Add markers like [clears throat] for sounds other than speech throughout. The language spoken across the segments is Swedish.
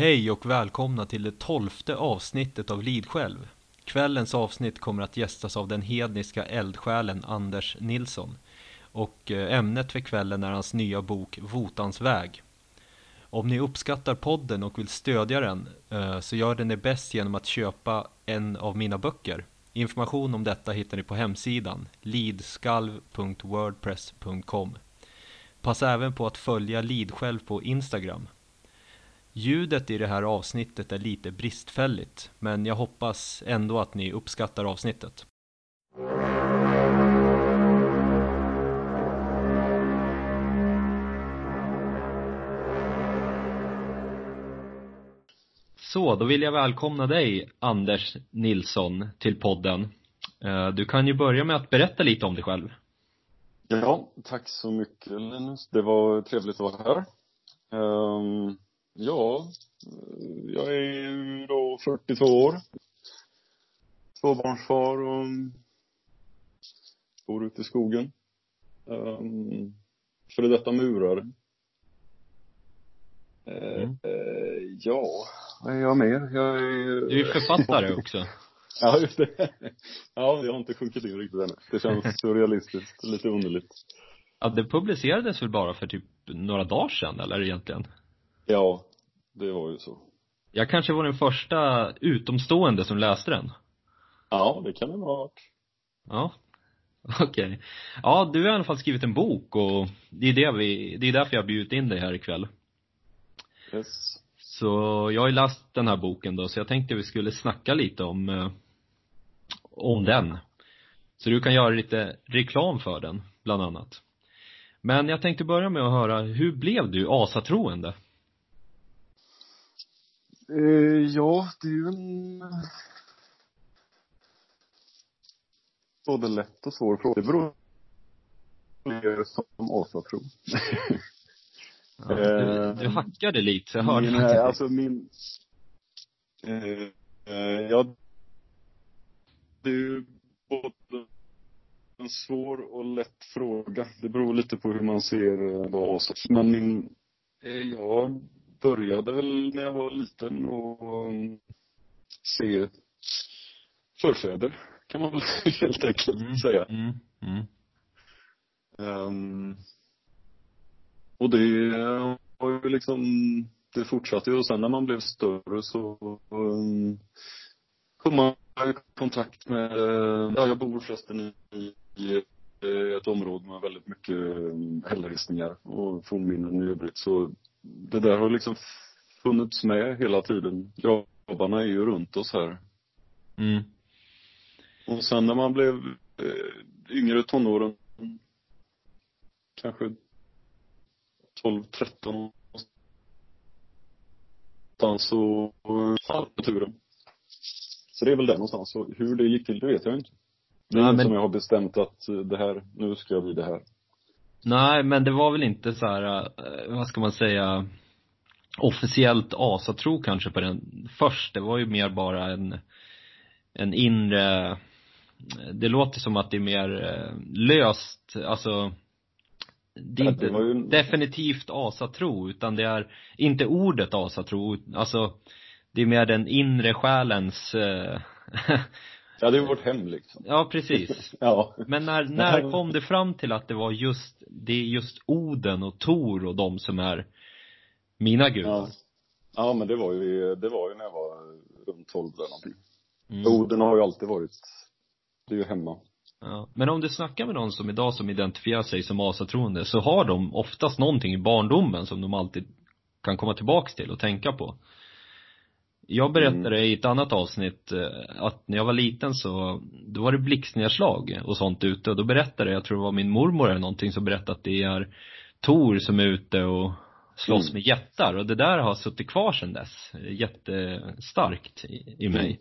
Hej och välkomna till det tolfte avsnittet av Lidsjälv. Kvällens avsnitt kommer att gästas av den hedniska eldsjälen Anders Nilsson. Och eh, ämnet för kvällen är hans nya bok Votans väg. Om ni uppskattar podden och vill stödja den eh, så gör den det bäst genom att köpa en av mina böcker. Information om detta hittar ni på hemsidan lidskalv.wordpress.com Passa även på att följa Lidsjälv på Instagram. Ljudet i det här avsnittet är lite bristfälligt, men jag hoppas ändå att ni uppskattar avsnittet. Så, då vill jag välkomna dig, Anders Nilsson, till podden. Eh, Du kan ju börja med att berätta lite om dig själv. Ja, tack så mycket Linus. Det var trevligt att vara här. Ehm, ja, jag är ju då 42 år. Tvåbarnsfar och bor ute i skogen. Um, före detta murare. Eh, Mm. eh, ja, vad är jag mer? Jag är... Du är författare också. [laughs] Ja, just det. Ja, jag har inte sjunkit in riktigt ännu. Det känns [laughs] surrealistiskt, lite underligt. Ja, det publicerades väl bara för typ några dagar sedan, eller egentligen? Ja, det var ju så. Jag kanske var den första utomstående som läste den. Ja, det kan det ha varit. Ja, [laughs] okej. Ja, du har i alla fall skrivit en bok och det är det vi, det är därför jag bjudit in dig här ikväll. Yes. Så jag har ju läst den här boken då, så jag tänkte vi skulle snacka lite om, eh, om den. Så du kan göra lite reklam för den, bland annat. Men jag tänkte börja med att höra, hur blev du asatroende? Eh, ja, det är ju en både lätt och svår fråga. Det beror på som asatro. [laughs] Ja, du, du hackade lite, jag hörde min, inte. alltså min eh, eh, ja det är ju både en svår och lätt fråga. Det beror lite på hur man ser eh, vad asatro Men min, eh, jag började väl när jag var liten och um, se förfäder, kan man väl [laughs] helt enkelt Mm, säga. Mm, mm. Ehm, och det var ju liksom, det fortsatte ju och sen när man blev större så um, kom man i kontakt med, eh, ja jag bor förresten i, i eh, ett område med väldigt mycket um, hällristningar och fornminnen i övrigt så det där har liksom funnits med hela tiden. Gravarna är ju runt oss här. Mm. Och sen när man blev eh, yngre tonåren, kanske 12, 13 någonstans så fann jag turen. Så det är väl där någonstans. Så hur det gick till, det vet jag inte. Det är Nej, men- som jag har bestämt att eh, det här, nu ska jag bli det här. Nej, men det var väl inte så här, eh, vad ska man säga, officiellt asatro kanske på den först. Det var ju mer bara en, en inre, det låter som att det är mer eh, löst, alltså det är inte det ju- definitivt asatro, utan det är inte ordet asatro, alltså det är mer den inre själens, eh, Ja, det är vårt hem liksom. ja precis. [laughs] Ja. Men när, när kom det fram till att det var just, det är just Oden och Tor och de som är mina gudar? Ja. Ja, men det var ju, det var ju när jag var runt 12 eller någonting. Mm. Oden har ju alltid varit, det är ju hemma. Ja. Men om du snackar med någon som idag som identifierar sig som asatroende så har de oftast någonting i barndomen som de alltid kan komma tillbaks till och tänka på. Jag berättade i ett annat avsnitt eh, att när jag var liten så, då var det blixtnedslag och sånt ute och då berättade jag, jag tror det var min mormor eller någonting som berättade att det är Tor som är ute och slåss Mm. med jättar och det där har suttit kvar sedan dess, jättestarkt i, i mig. Mm.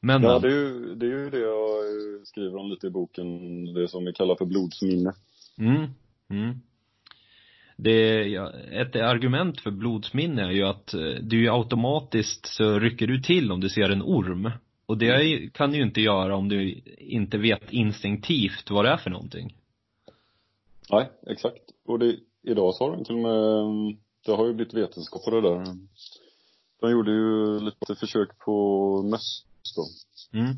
Men, Ja, det är ju det, är ju det jag eh, skriver om lite i boken, det som vi kallar för blodsminne. Mm, mm. Det, ja, ett argument för blodsminne är ju att eh, du ju automatiskt så rycker du till om du ser en orm. Och det ju- kan du ju inte göra om du inte vet instinktivt vad det är för någonting. Nej, exakt. Och det, idag så har till och med, det har ju blivit vetenskap på det där. De gjorde ju lite försök på möss då. Mm.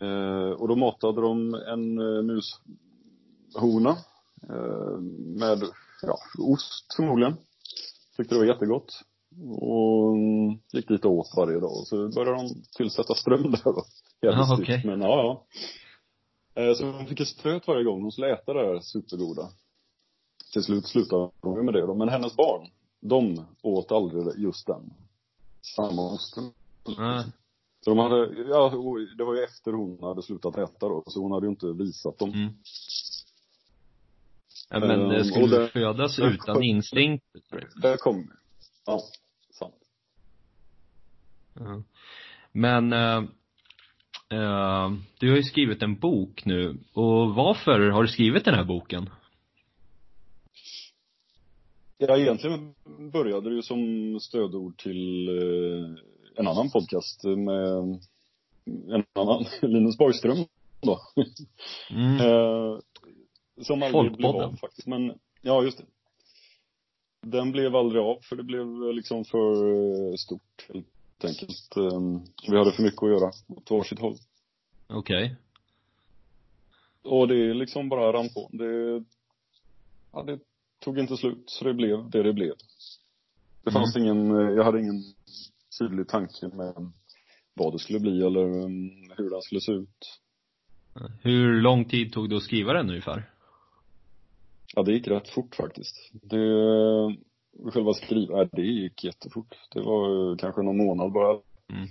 Eh, och då matade de en eh, mushona eh, med, ja, ost förmodligen. Tyckte det var jättegott. Och mm, gick dit och åt varje dag. Och så började de tillsätta ström där då. Jävligt styrt, okej. Men ja, ja. Eh, så de fick ett stöt varje gång de skulle äta det där supergoda. Till slut slutade de med det då. Men hennes barn, de åt aldrig just den. Samma osten. Ja. Så de hade, ja, det var ju efter hon hade slutat äta då, så hon hade ju inte visat dem. Mm. Ja, men och skulle det- födas [laughs] det- utan instinkt. Där kom Ja, sant. Ja. Men eh, eh, du har ju skrivit en bok nu. Och varför har du skrivit den här boken? Ja, egentligen började det ju som stödord till eh, en annan podcast med en annan, [laughs] Linus Borgström då. Mm. [laughs] Eh, som aldrig blev av faktiskt. Men, ja just det. Den blev aldrig av för det blev liksom för eh, stort helt enkelt. Vi hade för mycket att göra åt varsitt håll. Okej. Och det liksom bara rann på. Det, ja, det tog inte slut, så det blev det det blev. Det fanns ingen, eh, jag hade ingen tydlig tanke med vad det skulle bli eller um, hur den skulle se ut. Hur lång tid tog det att skriva den ungefär? Ja, det gick rätt fort faktiskt. Det, själva skriva, ja, det gick jättefort. Det var eh, kanske någon månad bara. Mm.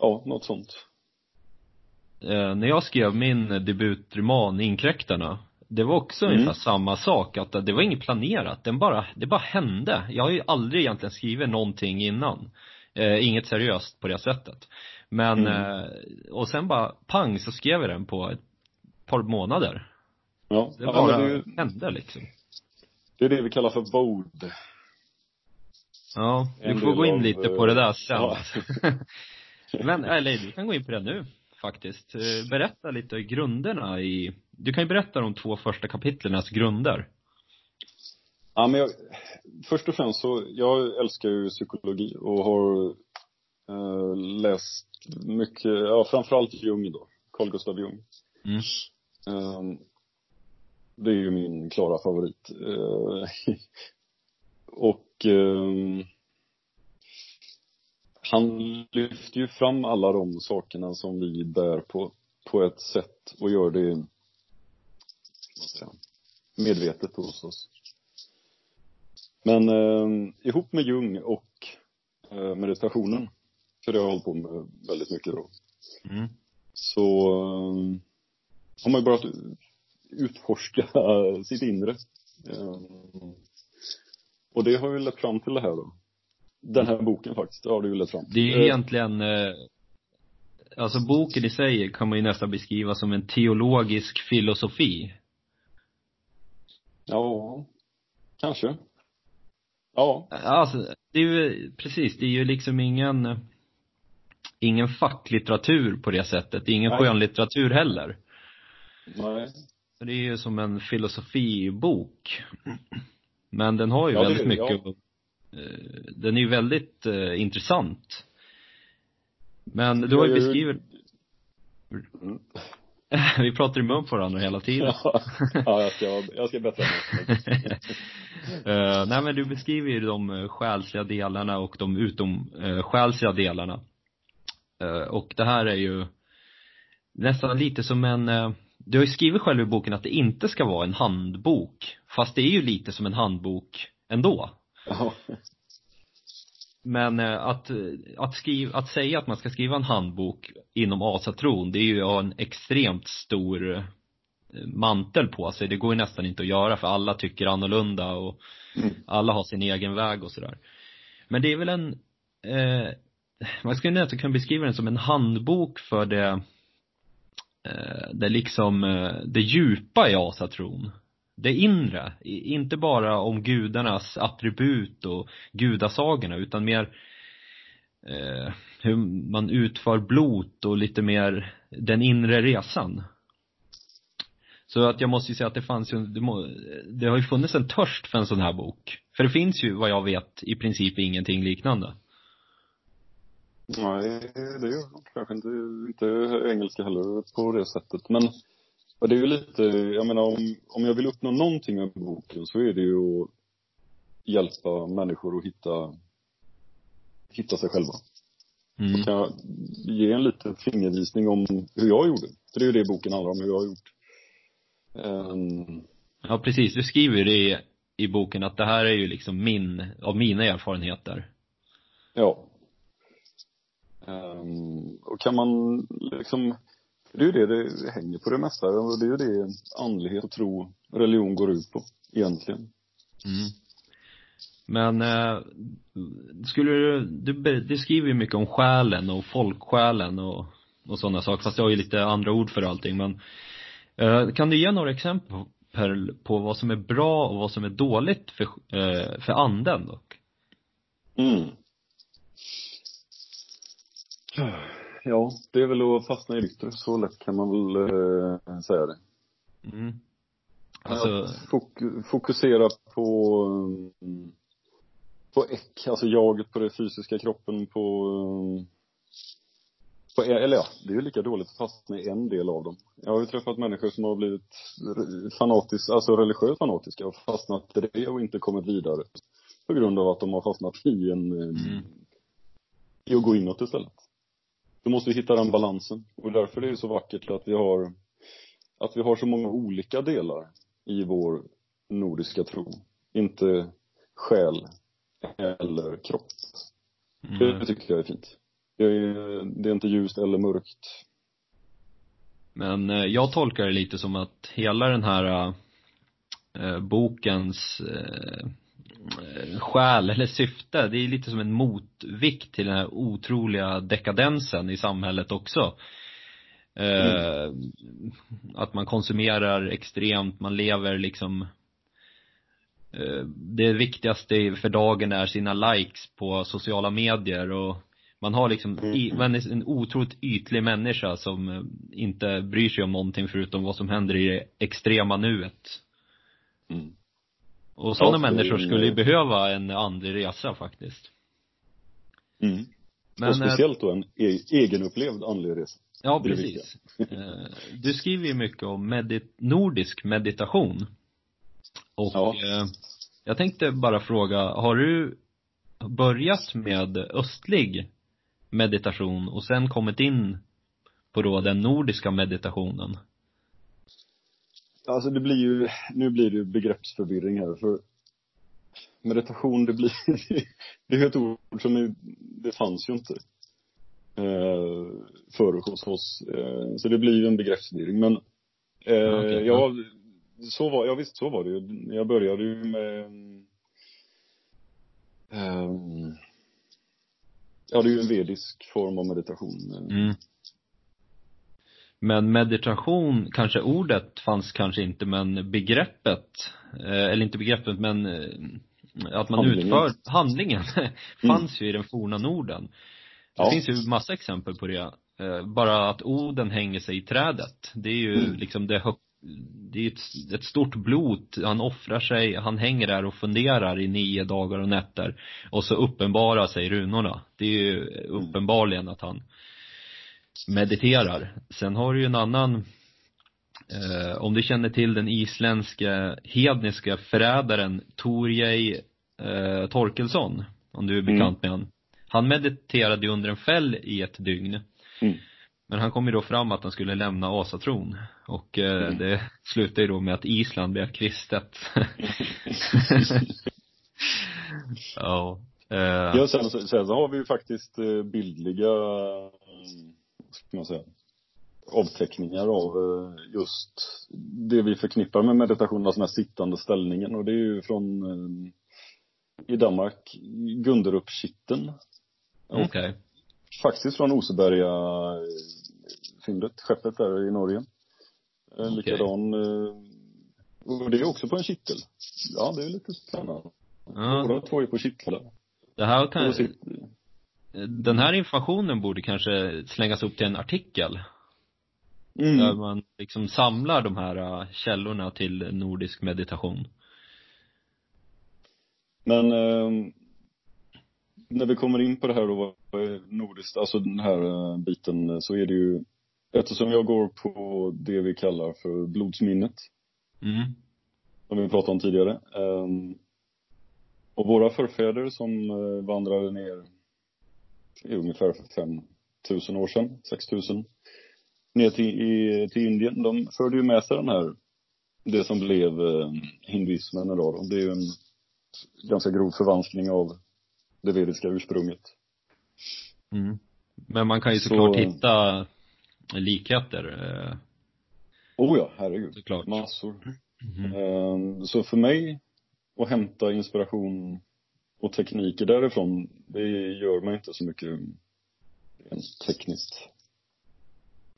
Ja, något sånt. Eh, när jag skrev min debutroman Inkräktarna det var också Mm. ungefär samma sak, att det var inget planerat, den bara, det bara hände. Jag har ju aldrig egentligen skrivit någonting innan. Eh, inget seriöst på det sättet. Men, Mm. eh, och sen bara pang så skrev jag den på ett par månader. Ja, Det ja bara men det, hände liksom. det är det vi kallar för vod. Ja, vi En får del gå in av, lite på det där sen. ja. [laughs] Men, eller du kan gå in på det nu faktiskt. Eh, Berätta lite grunderna i, du kan ju berätta de två första kapitlernas grunder. Ja, men jag, först och främst så, jag älskar ju psykologi och har eh, läst mycket, ja framförallt Jung då, Carl Gustav Jung. Mm. Eh, det är ju min klara favorit. Eh, [laughs] och eh, han lyfter ju fram alla de sakerna som vi bär på, på ett sätt och gör det, jag säga, medvetet hos oss. Men eh, ihop med Jung och eh, meditationen, för det har jag hållit på med väldigt mycket då, Mm. så eh, har man ju börjat utforska [laughs] sitt inre. Eh, och det har ju lett fram till det här då. Den här boken faktiskt, det har det ju lett fram Det är ju Eh, egentligen, eh, alltså boken i sig kan man ju nästan beskriva som en teologisk filosofi. Ja, kanske. Ja, Alltså, det är ju, precis, det är ju liksom ingen, ingen facklitteratur på det sättet. Det är ingen Nej. skönlitteratur heller. nej. Det är ju som en filosofibok. Men den har ju Ja, väldigt det, mycket, eh, den är ju väldigt eh, intressant. Men du har ju- beskrivit, Mm. [laughs] vi pratar i mun på varandra hela tiden. Ja, ja jag, ska, jag ska bättra mig. [laughs] Eh, nej men du beskriver ju de uh, själsliga delarna och de utom uh, själsliga delarna. Eh, och det här är ju nästan lite som en, eh, du har ju skrivit själv i boken att det inte ska vara en handbok. Fast det är ju lite som en handbok ändå. Men eh, att, att skriva, att säga att man ska skriva en handbok inom asatron, det är ju att ha en extremt stor eh, mantel på sig. Det går ju nästan inte att göra för alla tycker annorlunda och alla har sin egen väg och sådär. Men det är väl en, eh, man skulle nästan kunna beskriva den som en handbok för det, eh, det liksom, eh, det djupa i asatron. Det inre, inte bara om gudarnas attribut och gudasagorna utan mer eh, hur man utför blot och lite mer den inre resan. Så att jag måste ju säga att det fanns ju, det, må, det har ju funnits en törst för en sån här bok. För det finns ju, vad jag vet, i princip ingenting liknande. Nej, det gör de kanske inte, inte engelska heller på det sättet. Men det är ju lite, jag menar om, om jag vill uppnå någonting med boken så är det ju att hjälpa människor att hitta, hitta sig själva. Mm. Så kan jag ge en liten fingervisning om hur jag gjorde. För det är ju det boken handlar om, hur jag har gjort. Um, ja, precis. Du skriver ju det i, i boken att det här är ju liksom min, av mina erfarenheter. Ja. Um, och kan man liksom, det är ju det det hänger på det mesta. Och det är ju det andlighet och tro, religion går ut på, egentligen. Mm. Men eh, skulle du, du, du skriver ju mycket om själen och folksjälen och, och sådana saker, fast jag har ju lite andra ord för allting men eh, kan du ge några exempel på vad som är bra och vad som är dåligt för, eh, för anden dock? Mm. Ja, det är väl att fastna i yttre, så lätt kan man väl eh, säga det. Mm. Alltså... Fok fokusera på um, på äck, alltså jaget på den fysiska kroppen på, på eller ja, det är ju lika dåligt att fastna i en del av dem. Jag har ju träffat människor som har blivit fanatiskt, alltså religiöst fanatiska och fastnat i det och inte kommit vidare. På grund av att de har fastnat i en, mm. i att gå inåt istället. Då måste vi hitta den balansen. Och därför är det så vackert att vi har, att vi har så många olika delar i vår nordiska tro. Inte själ, eller kropp. Mm. Det tycker jag är fint. Det är, det är inte ljust eller mörkt. Men eh, jag tolkar det lite som att hela den här eh, bokens eh, själ eller syfte, det är lite som en motvikt till den här otroliga dekadensen i samhället också. Eh, mm. Att man konsumerar extremt, man lever liksom Eh, det viktigaste för dagen är sina likes på sociala medier och man har liksom, mm. man är en otroligt ytlig människa som eh, inte bryr sig om någonting förutom vad som händer i det extrema nuet. Mm. Och sådana människor skulle ju behöva en andlig resa faktiskt. Mm. Men, och speciellt då en e egenupplevd andlig resa. Ja, precis. du skriver ju mycket om medit nordisk meditation. Och ja. eh, jag tänkte bara fråga, har du börjat med östlig meditation och sen kommit in på då den nordiska meditationen? Alltså det blir ju, nu blir det ju begreppsförvirring här för meditation det blir, [laughs] det är ett ord som är, det fanns ju inte eh, förr hos oss. Eh, så det blir ju en begreppsförvirring men eh, okay, ja, så var, ja visst så var det ju. Jag började ju med um, Ja, det är ju en vedisk form av meditation. Mm. Men meditation, kanske ordet fanns kanske inte men begreppet, eh, eller inte begreppet men eh, att man handlingen. utför, handlingen [laughs] fanns mm. ju i den forna Norden. Det ja. finns ju massa exempel på det. Eh, bara att Oden hänger sig i trädet. Det är ju mm. liksom det hög, det är ett, ett stort blot, han offrar sig, han hänger där och funderar i nio dagar och nätter och så uppenbarar sig runorna. Det är ju uppenbarligen att han mediterar. Sen har du ju en annan eh, om du känner till den isländska hedniska förrädaren Torjei eh, Torkelsson, om du är bekant mm. med han. Han mediterade ju under en fäll i ett dygn. Mm. Men han kom ju då fram att han skulle lämna asatron och eh, mm. det slutade ju då med att Island blev kristet. [laughs] ja. Eh. Ja, sen, sen, sen har vi ju faktiskt eh, bildliga, ska man säga, avteckningar av eh, just det vi förknippar med meditation, alltså den här sittande ställningen och det är ju från i Danmark, Gunderupskitten. Okej. Okay. Faktiskt från Oseberga fyndet, skeppet där i Norge. Okay. Likadan, eh, och det är också på en kittel. Ja, det är lite spännande. Ja. Båda två är på kittlar. Det här kan, den här informationen borde kanske slängas upp till en artikel. Mm. Där man liksom samlar de här äh, källorna till nordisk meditation. Men eh, när vi kommer in på det här då, vad är nordiskt, alltså den här eh, biten, så är det ju, eftersom jag går på det vi kallar för blodsminnet, Mm. som vi pratade om tidigare. Eh, och våra förfäder som eh, vandrade ner ungefär för 5000 år sedan, 6000, ner till, i, till Indien, de förde ju med sig den här, det som blev eh, hinduismen idag då. Det är ju en ganska grov förvanskning av det vediska ursprunget. Mm. Men man kan ju Så- såklart hitta likheter, eh, Oh ja, herregud. såklart. Massor. Mhm. Eh, Så för mig, att hämta inspiration och tekniker därifrån, det gör mig inte så mycket rent tekniskt.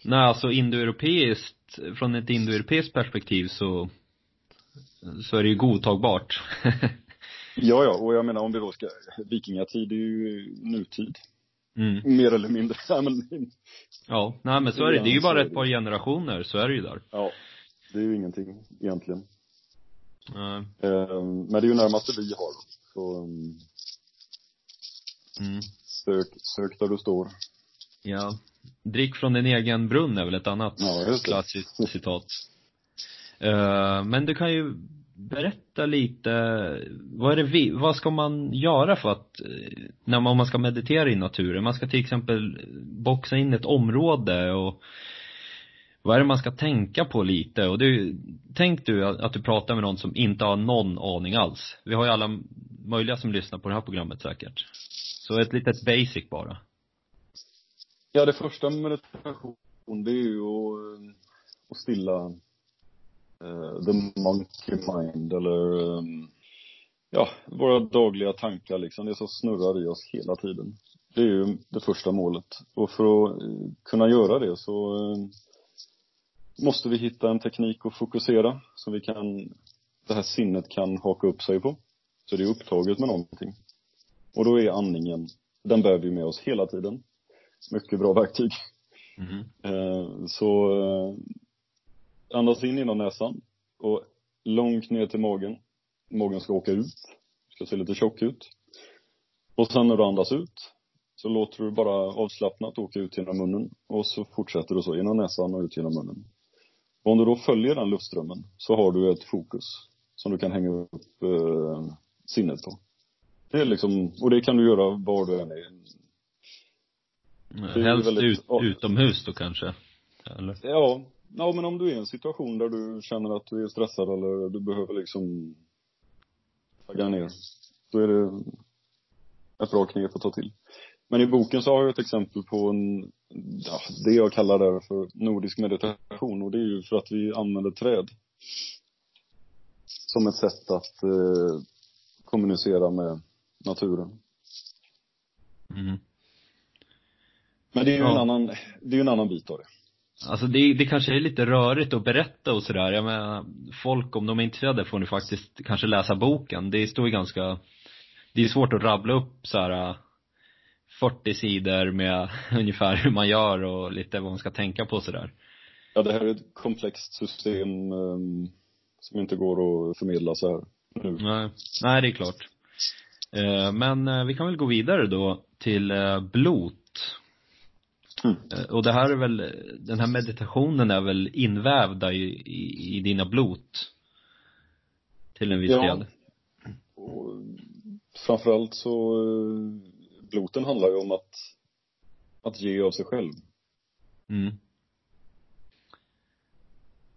Nej, alltså indoeuropeiskt, från ett indoeuropeiskt perspektiv så, så är det ju godtagbart. [laughs] Ja, ja, och jag menar om vi då ska, vikingatid är ju nutid. mm. Mer eller mindre. [laughs] Ja, men, Ja, nej men så är det. Det är ju bara ett par generationer, så är det ju där. ja, det är ju ingenting egentligen. Eh, Eh, Men det är ju närmast det vi har. Så um, Mm. sök, sök där du står. Ja. Drick från din egen brunn är väl ett annat Ja, klassiskt citat. [laughs] Eh, men du kan ju berätta lite, vad är det vi, vad ska man göra för att, eh, när man, om man ska meditera i naturen? Man ska till exempel boxa in ett område och vad är det man ska tänka på lite? Och du, tänk du att du pratar med någon som inte har någon aning alls. Vi har ju alla möjliga som lyssnar på det här programmet säkert. Så ett litet basic bara. Ja, det första med meditation, det är ju att, eh, att stilla uh, the monkey mind eller um, ja, våra dagliga tankar liksom. Det som snurrar i oss hela tiden. Det är ju det första målet. Och för att kunna göra det så uh, måste vi hitta en teknik att fokusera som vi kan, det här sinnet kan haka upp sig på. Så det är upptaget med någonting. Och då är andningen, den bär vi med oss hela tiden. Mycket bra verktyg. Eh, Så eh, andas in genom näsan och långt ner till magen. Magen ska åka ut, ska se lite tjock ut. Och sen när du andas ut så låter du bara avslappnat åka ut genom munnen och så fortsätter du så genom näsan och ut genom munnen. Och om du då följer den luftströmmen så har du ett fokus som du kan hänga upp eh, sinnet på. Det är liksom, och det kan du göra var du än är. är Helst väldigt- ut, ja. utomhus då kanske? Eller? Ja, ja men om du är i en situation där du känner att du är stressad eller du behöver liksom tagga ner. Då är det ett bra knep att ta till. Men i boken så har jag ett exempel på en, ja, det jag kallar där för nordisk meditation och det är ju för att vi använder träd. Som ett sätt att eh, kommunicera med naturen. Mm. Men det är ju en Ja. annan, det är en annan bit av det. Alltså det, det kanske är lite rörigt att berätta och sådär. Jag menar, folk om de är intresserade får ni faktiskt kanske läsa boken. Det står ju ganska, det är svårt att rabbla upp så här äh, 40 sidor med [laughs] ungefär hur man gör och lite vad man ska tänka på sådär. Ja, det här är ett komplext system ehm, som inte går att förmedla så här nu. Nej, nej det är klart. Eh, Men eh, vi kan väl gå vidare då till eh, blot. Mm. Och det här är väl, den här meditationen är väl invävda i, i, i dina blot? Till en viss Ja. del. Och framförallt så, bloten handlar ju om att, att ge av sig själv. Mm.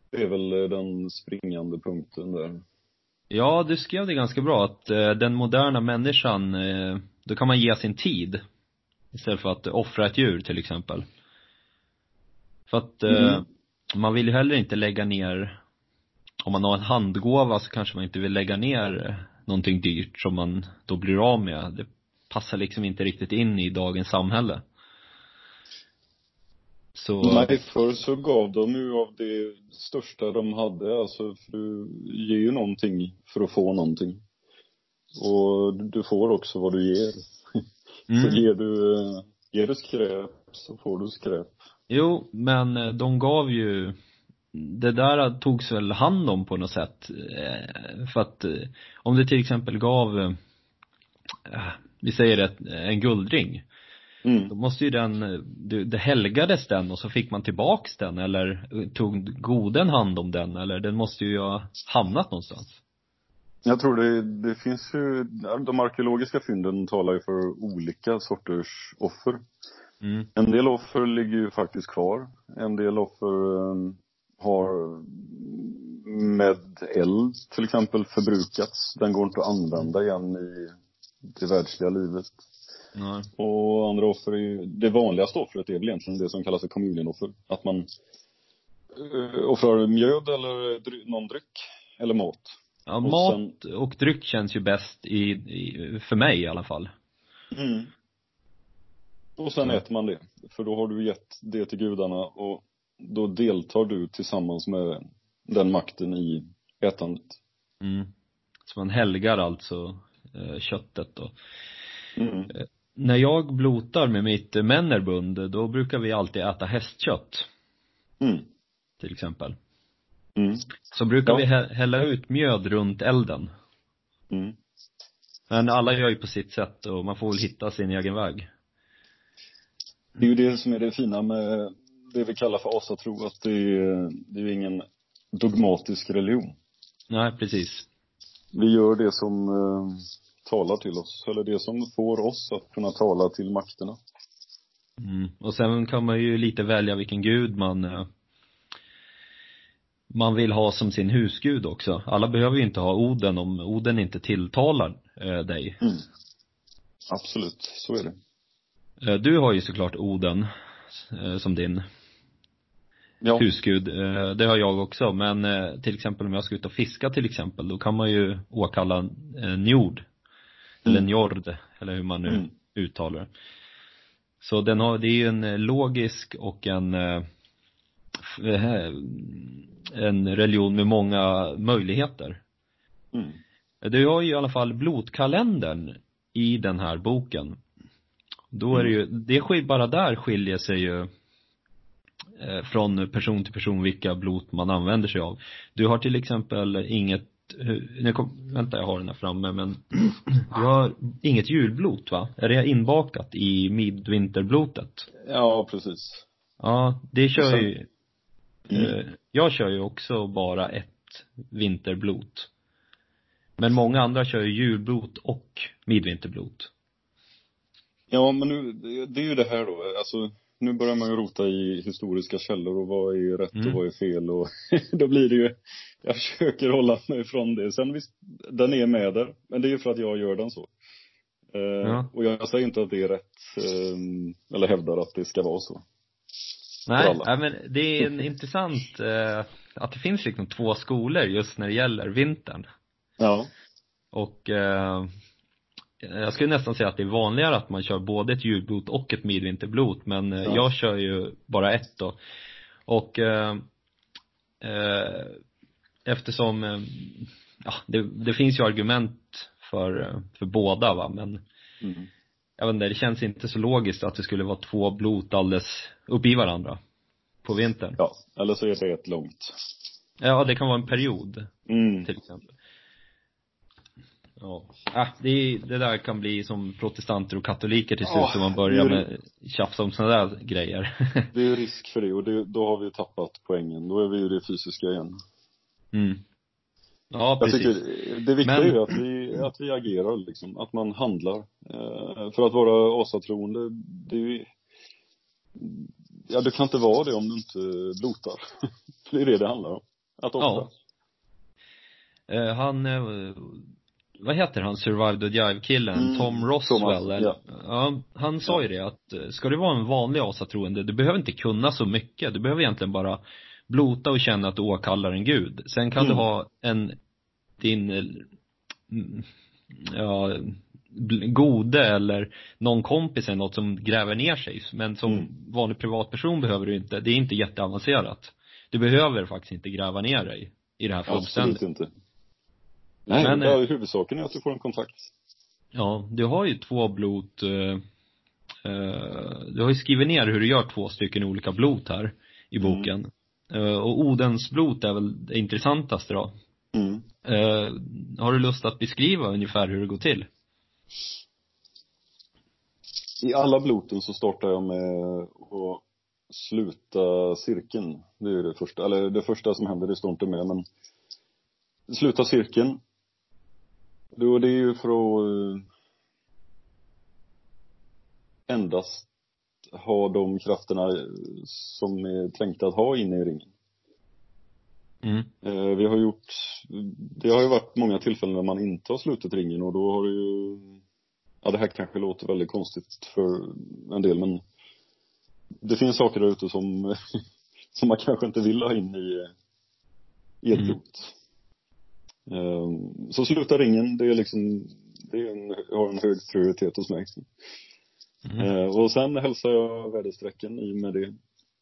Det är väl den springande punkten där. Ja, du skrev det ganska bra att eh, den moderna människan, eh, då kan man ge sin tid. Istället för att offra ett djur till exempel. För att eh, Mm. man vill ju heller inte lägga ner, om man har en handgåva så kanske man inte vill lägga ner eh, någonting dyrt som man då blir av med. Det passar liksom inte riktigt in i dagens samhälle. Så, Nej, förr så gav de ju av det största de hade, alltså för du ger ju någonting för att få någonting. Och du får också vad du ger. [laughs] Så mm. ger du, eh, ger du skräp så får du skräp. Jo, men eh, de gav ju det där togs väl hand om på något sätt. Eh, För att om du till exempel gav vi säger ett, en guldring. Mm. Då måste ju den, det, det helgades den och så fick man tillbaks den eller tog goden hand om den eller den måste ju ha hamnat någonstans. Jag tror det, det finns ju, de arkeologiska fynden talar ju för olika sorters offer. Mm. En del offer ligger ju faktiskt kvar. En del offer um, har med eld till exempel förbrukats. Den går inte att använda igen i det världsliga livet. Nej. Och andra offer är ju, det vanligaste offret är väl egentligen det som kallas för kommunionoffer. Att man uh, offrar mjöd eller dry, någon dryck eller mat. Ja, Och mat och dryck känns ju bäst i, i, för mig i alla fall. Mm. Och sen Ja. äter man det. För då har du gett det till gudarna och då deltar du tillsammans med den makten i ätandet. Mm. Så man helgar alltså eh, köttet då. Mm. När jag blotar med mitt männerbund, då brukar vi alltid äta hästkött, Mm. till exempel. Mm. Så brukar Ja. vi hä- hälla ut mjöd runt elden. Mm. Men alla gör ju på sitt sätt och man får väl hitta sin egen väg. Det är ju det som är det fina med det vi kallar för asatro, att det är, det är ju ingen dogmatisk religion. Nej, precis. Vi gör det som eh, talar till oss, eller det som får oss att kunna tala till makterna. Mm. Och sen kan man ju lite välja vilken gud man eh, man vill ha som sin husgud också. Alla behöver ju inte ha Oden om Oden inte tilltalar eh, dig. Mm. Absolut, så är det. Eh, du har ju såklart Oden eh, som din Ja. husgud. Det har jag också. Men till exempel om jag ska ut och fiska till exempel, då kan man ju åkalla eh, Njord. Eller Mm. Njord, eller hur man nu Mm. uttalar det. Så den har, det är ju en eh, logisk och en eh, eh, en religion med många möjligheter. Mm. Du har ju i alla fall blodkalendern i den här boken. Då är det ju, det skil, bara där skiljer sig ju från person till person vilka blot man använder sig av. Du har till exempel inget, nu kom, vänta jag har den här framme men [clears throat] du har inget julblot va? Är det inbakat i midvinterblotet? Ja, precis. Ja, det kör sen- ju, Mm. eh, jag kör ju också bara ett vinterblot. Men många andra kör ju julblot och midvinterblot. Ja, men nu, det är ju det här då, alltså nu börjar man ju rota i historiska källor och vad är rätt Mm. och vad är fel och [laughs] då blir det ju, jag försöker hålla mig ifrån det. Sen visst, den är med där, men det är ju för att jag gör den så. Eh, Ja. Och jag säger inte att det är rätt, eh, eller hävdar att det ska vara så. Nej, nej men det är en intressant, eh, att det finns liksom två skolor just när det gäller vintern. Ja. Och eh, jag skulle nästan säga att det är vanligare att man kör både ett julblot och ett midvinterblot, men eh, Ja. jag kör ju bara ett då. Och eh, eh, eftersom, eh, ja, det, det finns ju argument för, eh, för båda va, men Mm. jag vet inte, det känns inte så logiskt att det skulle vara två blot alldeles upp i varandra på vintern. Ja, eller så är det ett långt. Ja, det kan vara en period Mm. till exempel. Ja, ah, det, det där kan bli som protestanter och katoliker till slut om man börjar är- med tjafs om sådana där grejer. [laughs] Det är ju risk för det och det, då har vi ju tappat poängen. Då är vi ju det fysiska igen. mm. Ja, Jag precis. tycker det viktiga Men- är ju att vi, att vi agerar liksom, att man handlar. Eh, för att vara asatroende, det är ju, ja du kan inte vara det om du inte blotar. [laughs] det är det det handlar om. Att offra. Ja. Eh, han, eh, vad heter han, Survived the Jive-killen? Mm, Tom Roswell? Thomas, eller? ja. ja. Han sa ju det att, eh, ska du vara en vanlig asatroende, du behöver inte kunna så mycket. Du behöver egentligen bara blota och känna att du åkallar en gud. Sen kan Mm. du ha en, din, eh, mm, ja, gode eller någon kompis eller något som gräver ner sig. Men som Mm. vanlig privatperson behöver du inte, det är inte jätteavancerat. Du behöver faktiskt inte gräva ner dig i det här fullständigt. Absolut inte. Nej, Men, men, eh, huvudsaken är att du får en kontakt. Ja, du har ju två blot eh, eh, Du har ju skrivit ner hur du gör två stycken olika blot här i Mm. boken. Eh, och Odens blot är väl det intressantaste då. Mm. Eh, har du lust att beskriva ungefär hur det går till? I alla bloten så startar jag med att sluta cirkeln. Det är det första, eller det första som händer, det står inte med men sluta cirkeln. Då det är ju för att eh, endast ha de krafterna som är tänkta att ha inne i ringen. Mm. Eh, vi har gjort, det har ju varit många tillfällen när man inte har slutit ringen och då har det ju, ja det här kanske låter väldigt konstigt för en del men det finns saker där ute som, [laughs] som man kanske inte vill ha in i, i ett Mm. Eh, Så sluta ringen, det är liksom, det är en, har en hög prioritet hos mig. Mm. Och sen hälsar jag väderstrecken i med det.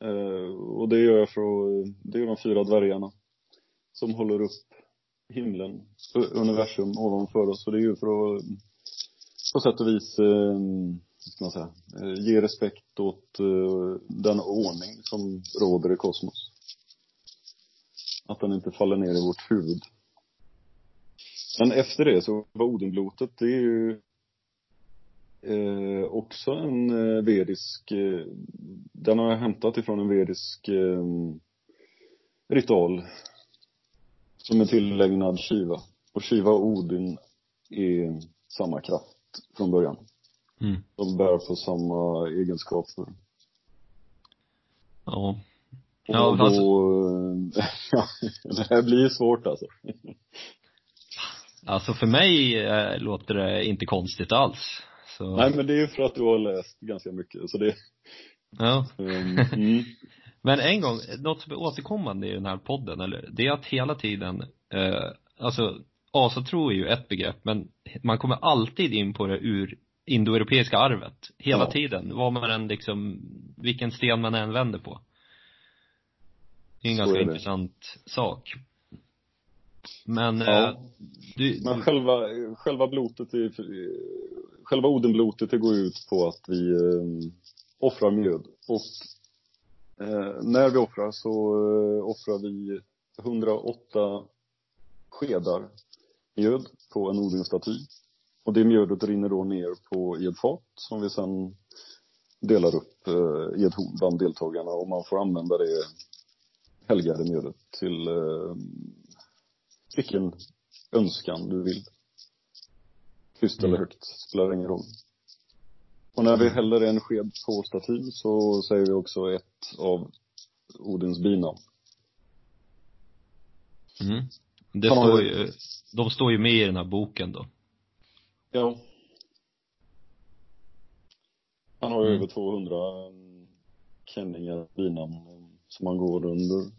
Eh, och det gör jag för att, det är de fyra dvärgarna som håller upp himlen, universum ovanför oss. Och det är ju för att på sätt och vis, ska man säga, eh, ge respekt åt eh, den ordning som råder i kosmos. Att den inte faller ner i vårt huvud. Men efter det så var Odenblotet, det är ju eh, också en eh, vedisk, eh, den har jag hämtat ifrån en vedisk eh, ritual som är tillägnad Shiva. Och Shiva och Odin är samma kraft från början. Mm. De bär på samma egenskaper. Ja. Och Ja, då, alltså- [laughs] det här blir svårt alltså. Alltså för mig eh, låter det inte konstigt alls. Så, Nej men det är ju för att du har läst ganska mycket, så det, ja. um, mm, [laughs] Men en gång, något som är återkommande i den här podden, eller, det är att hela tiden, eh, alltså asatro är ju ett begrepp, men man kommer alltid in på det ur indoeuropeiska arvet. Hela Ja. tiden, vad man än liksom, vilken sten man än vänder på. Det är en Så ganska är intressant sak. Men, Ja. eh, du, Men själva, själva blotet är, själva Odenblotet det går ut på att vi eh, offrar mjöd. Och eh, när vi offrar så eh, offrar vi 108 skedar mjöd på en Odinstaty. Och det mjödet rinner då ner på, i ett fat som vi sen delar upp eh, i ett horn bland deltagarna och man får använda det helgade mjödet till eh, vilken önskan du vill. Tyst eller Mm. högt, spelar ingen roll. Och när vi häller en sked på statyn så säger vi också ett av Odins binamn. mm, det Han står ju- de står ju med i den här boken då. Ja. Han har ju Mm. över 200 kenningar, binamn, som han går under.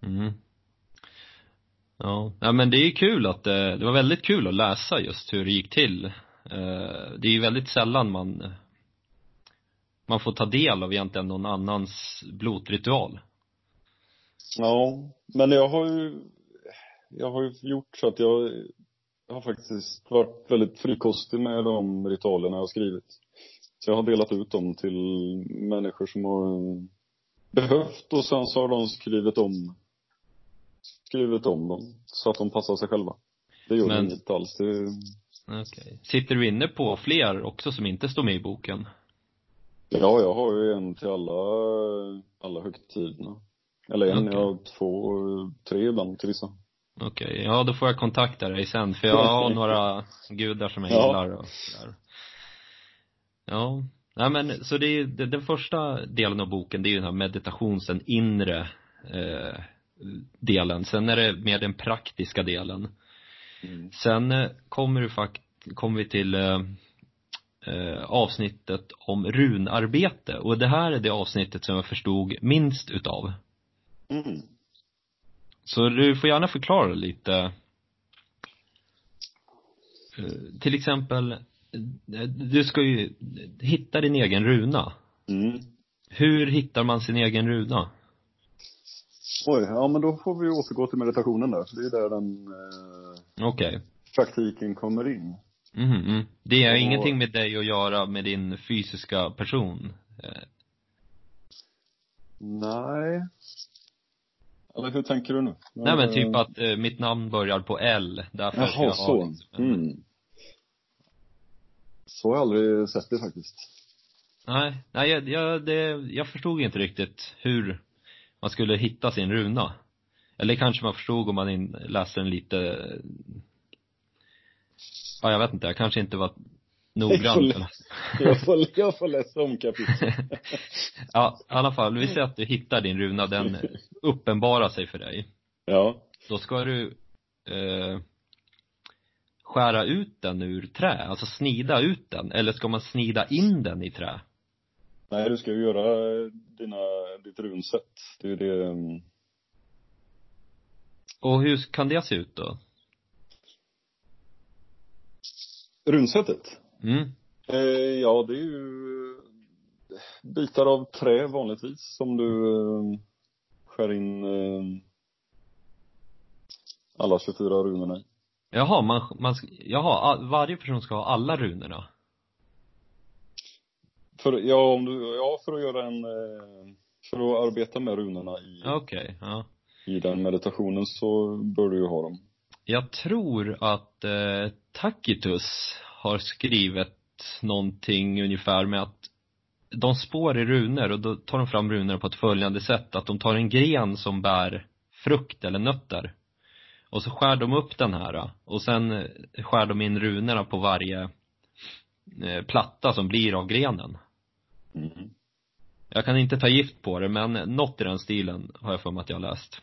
Mm. Ja, ja men det är kul att det, det var väldigt kul att läsa just hur det gick till. Eh, det är ju väldigt sällan man man får ta del av egentligen någon annans blotritual. Ja, men jag har ju, jag har ju gjort så att jag, jag har faktiskt varit väldigt frikostig med de ritualerna jag har skrivit. Så jag har delat ut dem till människor som har behövt och sen så har de skrivit om, skrivit om dem så att de passar sig själva. Det gör Men- inget alls. Det, Okej. Sitter du inne på fler också som inte står med i boken? ja, jag har ju en till alla, alla högtiderna. Eller en, Okej. jag har två, tre ibland till vissa. Okej, ja då får jag kontakta dig sen för jag har [laughs] några gudar som jag Ja. gillar och sådär. Ja, nej men så det är ju, den första delen av boken det är ju den här meditations, den inre eh, delen. Sen är det mer den praktiska delen. Mm. Sen eh, kommer du fakt kommer vi till eh, eh, avsnittet om runarbete och det här är det avsnittet som jag förstod minst utav. Mm. Så du får gärna förklara lite Eh, Till exempel, du ska ju hitta din egen runa. Mm. Hur hittar man sin egen runa? Oj, ja men då får vi återgå till meditationen där. Det är där den eh, Okej. praktiken kommer in. Mhm, mm. Det har Och- ingenting med dig att göra med din fysiska person. Nej. Eller hur tänker du nu? Nej men typ Eh, att eh, mitt namn börjar på L, därför Jaha, jag så. liksom Mm. Så har jag aldrig sett det faktiskt. Nej, nej jag, jag, det, jag förstod inte riktigt hur man skulle hitta sin runa. Eller kanske man förstod om man in, läste den lite Ja, jag vet inte, jag kanske inte var noggrann. Jag får, jag får, jag får läsa om kapitlet. [laughs] ja, i alla fall, vi säger att du hittar din runa, den uppenbarar sig för dig. Ja. Då ska du eh, skära ut den ur trä, alltså snida ut den, eller ska man snida in den i trä? Nej, du ska ju göra dina, ditt runsätt. Det är ju det um, Och hur kan det se ut då? Runsättet? Mm. Eh, ja, det är ju bitar av trä vanligtvis som du eh, skär in eh, alla 24 runorna i. Jaha, man, man, jaha, varje person ska ha alla runorna? För, ja, om du, ja, för att göra en, eh, för att arbeta med runorna i, Okej, ja. i den meditationen så bör du ju ha dem. Jag tror att eh, Tacitus har skrivit någonting ungefär med att de spår i runor och då tar de fram runor på ett följande sätt. Att de tar en gren som bär frukt eller nötter. Och så skär de upp den här och sen eh, skär de in runorna på varje eh, platta som blir av grenen. Mm. Jag kan inte ta gift på det men något i den stilen har jag för mig att jag har läst.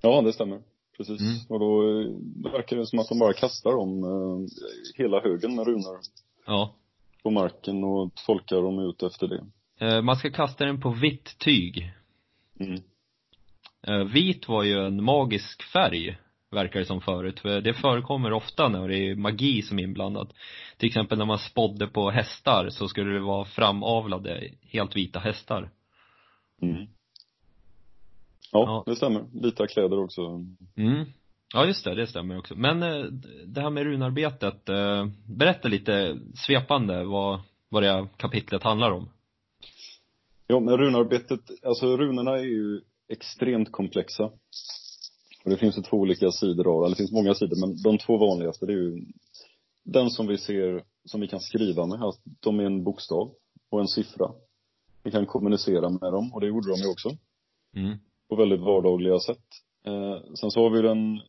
Ja, det stämmer. Precis. Mm. Och då eh, verkar det som att de bara kastar om eh, hela högen med runor Ja. på marken och tolkar dem ut efter det. Eh, man ska kasta den på vitt tyg. Mm. Eh, Vit var ju en magisk färg, verkar det som förut. För det förekommer ofta när det är magi som är inblandat. Till exempel när man spådde på hästar så skulle det vara framavlade, helt vita hästar. Mm. Ja, Ja. det stämmer. Vita kläder också. Mm. Ja, just det, det stämmer också. Men eh, det här med runarbetet, eh, berätta lite svepande vad, vad det här kapitlet handlar om. Ja, men runarbetet, alltså runorna är ju extremt komplexa. Och det finns ju två olika sidor av, eller det finns många sidor, men de två vanligaste det är ju den som vi ser, som vi kan skriva med, att de är en bokstav och en siffra. Vi kan kommunicera med dem och det gjorde de ju också. Mm. på väldigt vardagliga sätt. Eh, sen så har vi den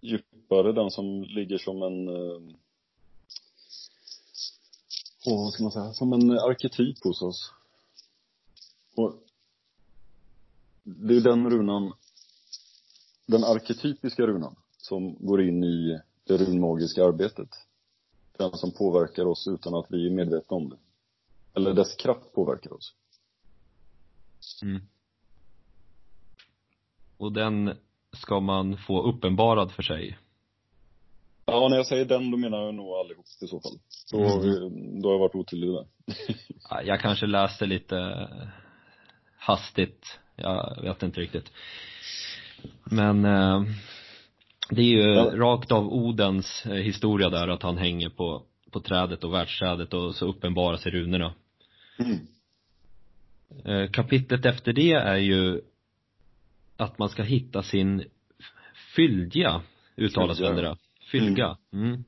djupare, den som ligger som en eh, åh, vad ska man säga, som en arketyp hos oss. Och det är den runan, den arketypiska runan, som går in i det runmagiska arbetet. Den som påverkar oss utan att vi är medvetna om det. Eller dess kraft påverkar oss. Mm. Och den ska man få uppenbarad för sig. Ja, när jag säger den, då menar jag nog allihop i så fall. Då, har vi, då har jag varit otydlig där. [laughs] Ja, Jag kanske läste lite hastigt. Jag vet inte riktigt. Men eh, det är ju Ja. rakt av Odens eh, historia där att han hänger på, på trädet och världsträdet och så uppenbarar sig runorna. Mm. Eh, kapitlet efter det är ju att man ska hitta sin fyldja, uttalas väl det? Fylga. Mm.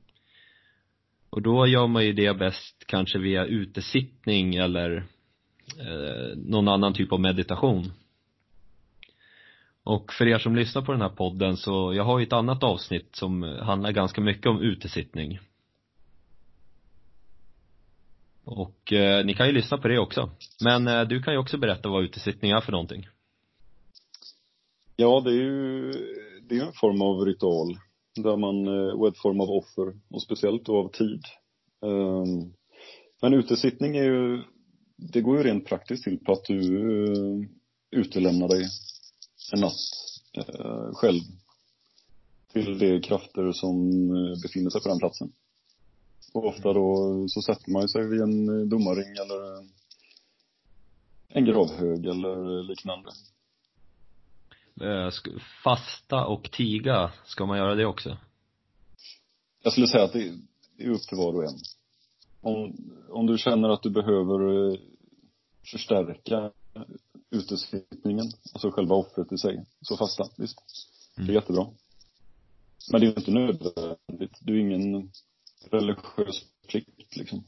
Och då gör man ju det bäst kanske via utesittning eller eh, någon annan typ av meditation. Och för er som lyssnar på den här podden så, jag har ju ett annat avsnitt som handlar ganska mycket om utesittning. Och eh, ni kan ju lyssna på det också. Men eh, du kan ju också berätta vad utesittning är för någonting. Ja, det är ju, det är ju en form av ritual. Där man, eh, och ett form av offer. Och speciellt då av tid. Um, Men utesittning är ju, det går ju rent praktiskt till på att du uh, utelämnar dig en natt eh, själv. Till de krafter som eh, befinner sig på den platsen. Och ofta då så sätter man sig vid en eh, domarring eller en gravhög eller liknande. Eh, Fasta och tiga, ska man göra det också? Jag skulle säga att det är upp till var och en. Om, om du känner att du behöver eh, förstärka utesittningen, alltså själva offret i sig, så fasta, visst. Det är Mm. jättebra. Men det är inte nödvändigt. Du är ingen religiös plikt liksom.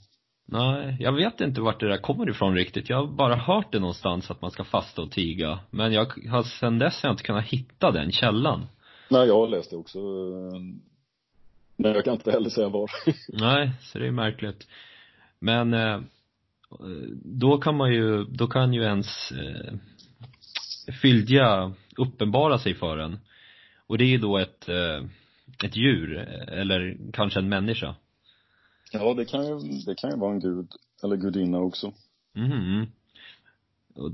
Nej, jag vet inte vart det där kommer ifrån riktigt. Jag har bara hört det någonstans att man ska fasta och tiga. Men jag har sen dess har jag inte kunnat hitta den källan. Nej, jag har läst det också. eh, Men jag kan inte heller säga var. [laughs] Nej, så det är märkligt. Men eh, då kan man ju, då kan ju ens eh, fyldja uppenbara sig för en. Och det är ju då ett, eh, ett djur, eller kanske en människa. Ja, det kan ju, det kan ju vara en gud, eller gudinna också. Mhm. Och,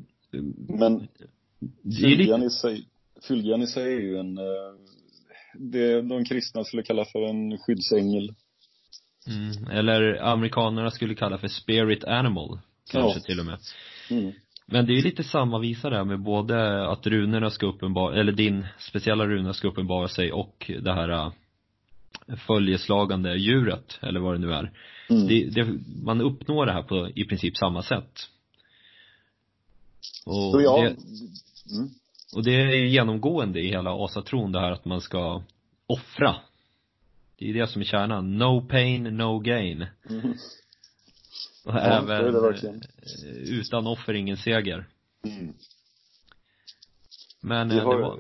Men fylgjan i sig, fylgjan i sig är ju en, eh, det de kristna skulle kalla för en skyddsängel. Mm, eller amerikanerna skulle kalla för spirit animal, kanske Ja. till och med. Mm. Men det är ju lite samma visa där med både att runorna ska uppenbara, eller din speciella runa ska uppenbara sig och det här äh, följeslagande djuret, eller vad det nu är. Mm. Det, det, man uppnår det här på i princip samma sätt. Och, Så ja, det, mm. och det är genomgående i hela asatron det här att man ska offra. Det är det som är kärnan. No pain, no gain. Mm. Och Ja, även det verkligen. eh, utan offer ingen seger. Mm. Men Vi eh, det har, var,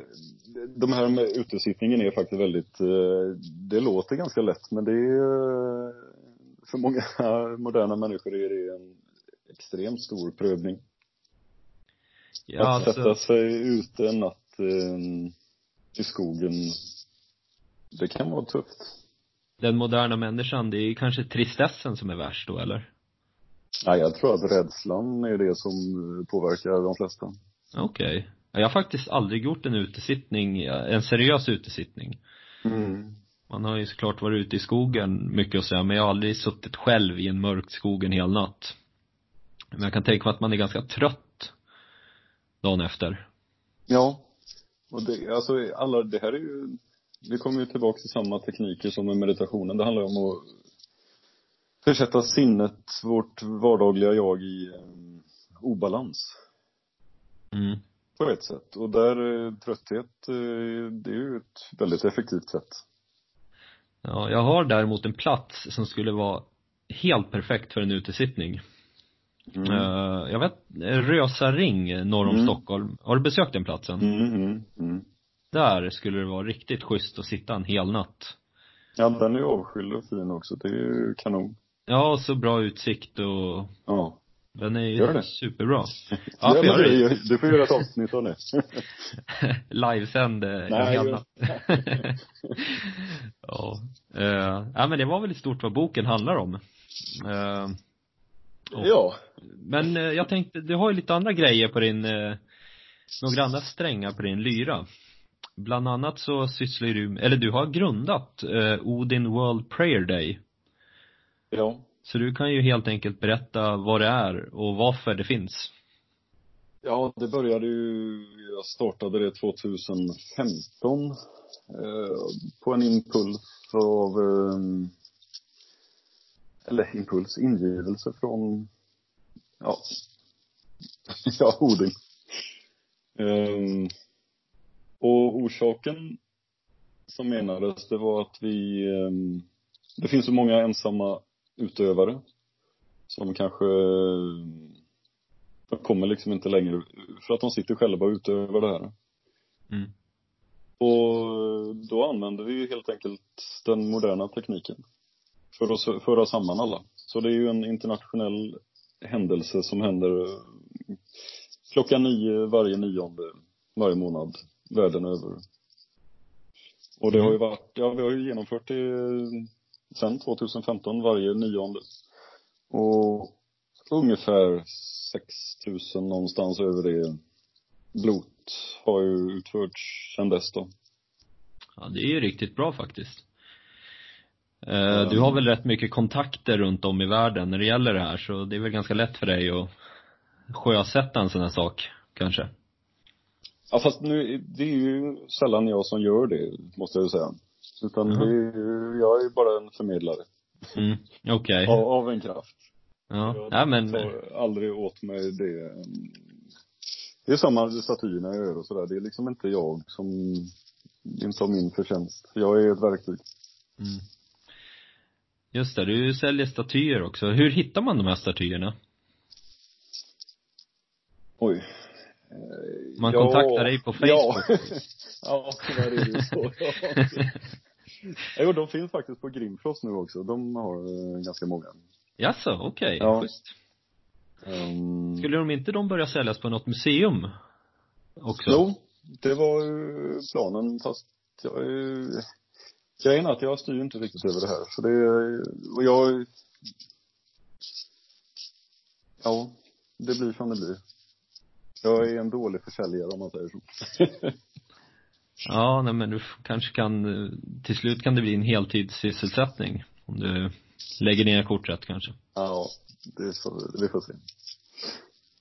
de här med utesittningen är faktiskt väldigt, eh, det låter ganska lätt men det är, för många [laughs] moderna människor är det en extremt stor prövning. ja, att alltså, sätta sig ute en natt i skogen, det kan vara tufft. Den moderna människan, det är kanske tristessen som är värst då eller? Nej, jag tror att rädslan är det som eh, påverkar de flesta. Okej. Jag har faktiskt aldrig gjort en utesittning, en seriös utesittning. Mm. Man har ju såklart varit ute i skogen mycket och så, men jag har aldrig suttit själv i en mörk skog en hel natt. Men jag kan tänka mig att man är ganska trött dagen efter. Ja. Och det, alltså alla, det här är ju, vi kommer ju tillbaka till samma tekniker som med meditationen. Det handlar ju om att försätta sinnet, vårt vardagliga jag i um, obalans. Mm. På ett sätt. Och där, eh, trötthet, eh, det är ju ett väldigt effektivt sätt. Ja, jag har däremot en plats som skulle vara helt perfekt för en utesittning. Mm. Jag vet, Rösaring norr om Mm. Stockholm. Har du besökt den platsen? Mm, mm, mm. Där skulle det vara riktigt schysst att sitta en hel natt. Ja, den är ju avskild och fin också. Det är ju kanon. Ja, och så bra utsikt och Ja. den är ju Gör superbra. [laughs] Ja, Ja, du, är du får göra ett avsnitt av det. [laughs] livesänd eh, Nej, [laughs] ja. Uh, ja, men det var väl i stort vad boken handlar om. Eh, och- ja. Men eh, jag tänkte, du har ju lite andra grejer på din, några andra strängar på din lyra. Bland annat så sysslar du, eller du har grundat eh, Odin World Prayer Day. Ja. Så du kan ju helt enkelt berätta vad det är och varför det finns. Ja, det började ju, jag startade det 2015 eh, på en impuls av, eh, eller impuls, ingivelse från, ja, [laughs] ja, Odin. Eh, och orsaken som menades, det var att vi, eh, det finns så många ensamma utövare som kanske de kommer liksom inte längre för att de sitter själva och utövar det här. Mm. Och då använder vi helt enkelt den moderna tekniken för att föra samman alla. Så det är ju en internationell händelse som händer eh, klockan nio varje nionde varje månad världen över. Och det har ju varit, ja vi har ju genomfört det sedan 2015 varje nionde. Och ungefär 6000 någonstans över det blot har ju utförts sedan dess då. Ja, det är ju riktigt bra faktiskt. Eh, Du har väl rätt mycket kontakter runt om i världen när det gäller det här, så det är väl ganska lätt för dig att sjösätta en sån här sak, kanske? Ja fast nu, det är ju sällan jag som gör det, måste jag ju säga. Utan Mhm. det är ju, jag är ju bara en förmedlare Mm, okej. av, av en kraft. Ja, Jag ja men, tar aldrig åt mig det. Det är samma med statyerna jag gör och sådär. Det är liksom inte jag som, inte av min förtjänst. Jag är ett verktyg. mm. Just det, du säljer statyer också. Hur hittar man de här statyerna? Oj. Man kontaktar dig på Facebook. [laughs] Ja, ja tyvärr är det ju så. jo, de finns faktiskt på Grimfrost nu också. De har eh, ganska många. Jaså, okej. Okay. Ja. Schysst. Um, Skulle de inte de börja säljas på något museum också? Jo, det var ju planen fast jag är Grejen är att jag styr inte riktigt över det här. Så det, och jag Ja, det blir som det blir. Jag är en dålig försäljare om man säger så. [laughs] ja, nej men du kanske kan, till slut kan det bli en heltidssysselsättning. Om du lägger dina kort rätt kanske. Ja, det får, vi får se.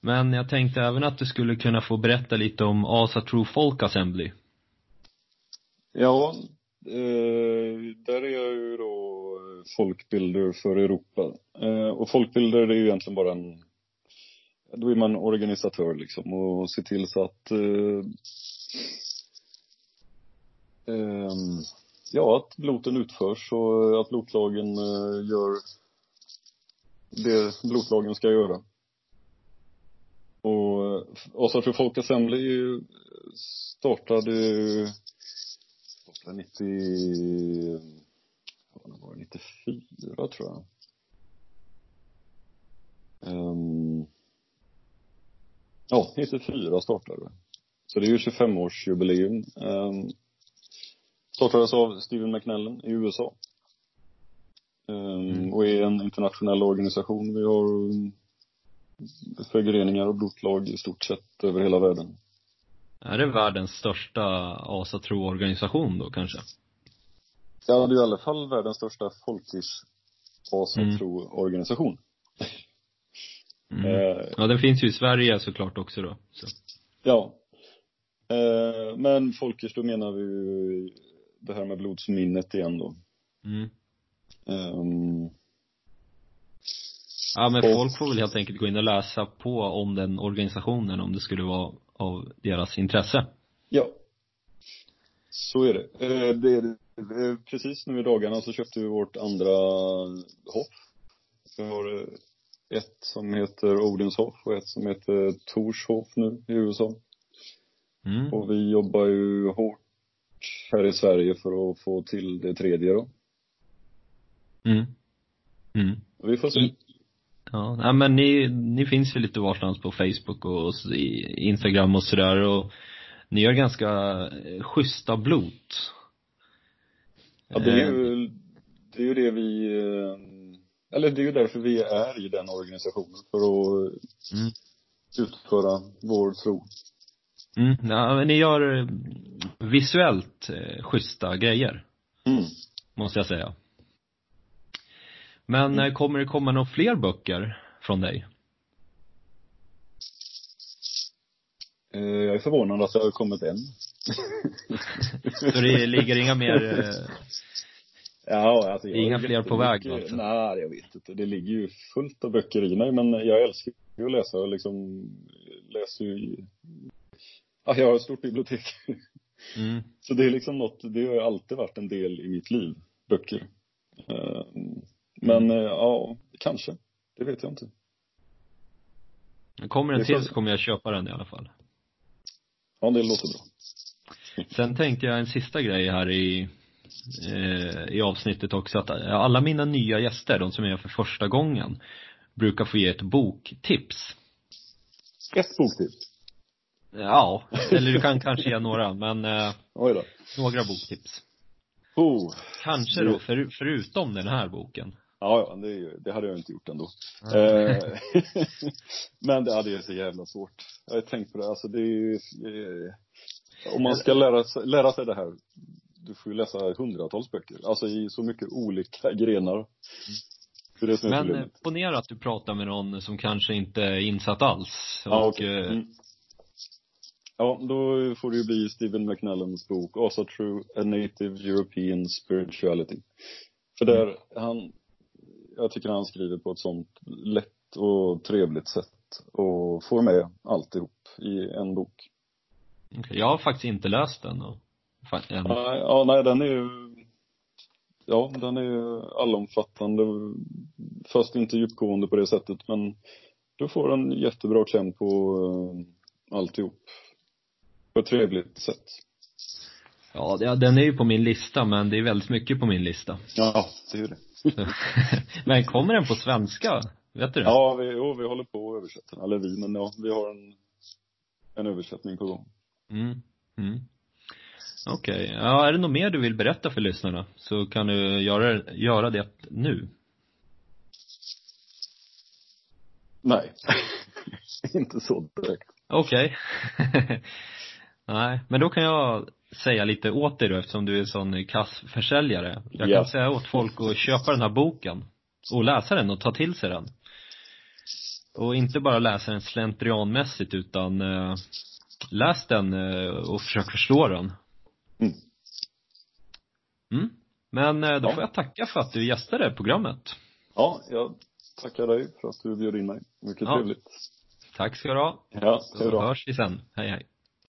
Men jag tänkte även att du skulle kunna få berätta lite om Asa True Folk Assembly. Ja, eh, där är jag ju då folkbilder för Europa. Eh, och folkbilder är ju egentligen bara en då är man organisatör liksom och ser till så att eh, eh, ja, att bloten utförs och att blotlagen eh, gör det blotlagen ska göra. Och eh, Asa för Folk Assembly startade startade 90 vad var det, 94 tror jag. Um, Ja, 94 startade det. Så det är ju 25-årsjubileum. Um, startades av Steven McNellen i USA. Um, mm. Och är en internationell organisation. Vi har föreningar och blotlag i stort sett över hela världen. Är det världens största asatro-organisation då kanske? Ja, det är i alla fall världens största folkis asatro-organisation. Mm. Mm. Eh, ja, den finns ju i Sverige såklart också då. Så. Ja. Eh, men Folkers, då menar vi ju det här med blodsminnet igen då. Mm. Um, ja, men och, folk får väl helt enkelt gå in och läsa på om den organisationen om det skulle vara av deras intresse. Ja. Så är det. Eh, det, det precis nu i dagarna så köpte vi vårt andra hopp. Vi har eh, ett som heter Odenshof och ett som heter Torshof nu i USA. Mm. Och vi jobbar ju hårt här i Sverige för att få till det tredje då. Mm. Mm. Vi får se. Ja, nej men ni, ni finns ju lite varstans på Facebook och Instagram och sådär och ni gör ganska eh, schyssta blot. Ja, det är ju, det är ju det vi eh, eller det är ju därför vi är i den organisationen, för att mm. utföra vår tro. Mm, ja, men ni gör eh, visuellt eh, schyssta grejer. Mm. Måste jag säga. Men mm. kommer det komma några fler böcker från dig? Eh, jag är förvånad att det har kommit en. [laughs] Så det ligger inga mer eh, Ja, alltså jag Inga fler på väg alltså? Nej, jag vet inte. Det ligger ju fullt av böcker i mig, men jag älskar ju att läsa och liksom läser ju Ja, jag har ett stort bibliotek. Mm. Så det är liksom något, det har alltid varit en del i mitt liv, böcker. Ehm, men mm. ja, kanske. Det vet jag inte. Kommer en till så kommer jag köpa den i alla fall. Ja, det låter bra. Sen tänkte jag en sista grej här i eh, i avsnittet också att alla mina nya gäster, de som är för första gången, brukar få ge ett boktips. Ett boktips? Ja, eller du kan kanske ge några, men eh, några boktips. Oh, kanske då, för, förutom den här boken. Ja, ja, det, det hade jag inte gjort ändå. Eh, [laughs] men det, det är så jävla svårt. Jag har tänkt på det, alltså det är ju, om man ska lära, lära sig det här du får ju läsa hundratals böcker. Alltså i så mycket olika [laughs] grenar. Mm. Det det Men ponera att du pratar med någon som kanske inte är insatt alls. Ja, och, okay. Eh, mm. Ja, då får det ju bli Stephen McNallans bok Asa True, A Native European Spirituality. För där, mm. han, jag tycker han skriver på ett sånt lätt och trevligt sätt och får med alltihop i en bok. Okay. Jag har faktiskt inte läst den och Ja, ja, nej den är ju ja, den är ju allomfattande. Fast inte djupgående på det sättet, men du får en jättebra kläm på uh, alltihop. På ett trevligt sätt. Ja, den är ju på min lista, men det är väldigt mycket på min lista. Ja, det är ju det. [laughs] [laughs] men kommer den på svenska? Vet du det? Ja, vi, jo, vi håller på att översätta. Eller vi, men ja, vi har en, en översättning på gång. Mm. Mm. Okej. Ja, är det något mer du vill berätta för lyssnarna så kan du göra, göra det nu. Nej. [laughs] inte så direkt. Okej. [laughs] Nej, men då kan jag säga lite åt dig då eftersom du är sån kassförsäljare. Jag Ja. kan säga åt folk att köpa den här boken och läsa den och ta till sig den. Och inte bara läsa den slentrianmässigt utan eh, läs den eh, och försök förstå den. Mm. Mm. Men eh, då får jag tacka för att du gästade programmet. Ja, jag tackar dig för att du bjöd in mig. Mycket Ja. trevligt. Tack ska du ha. Ja, hej Så då. hörs vi sen. Hej hej.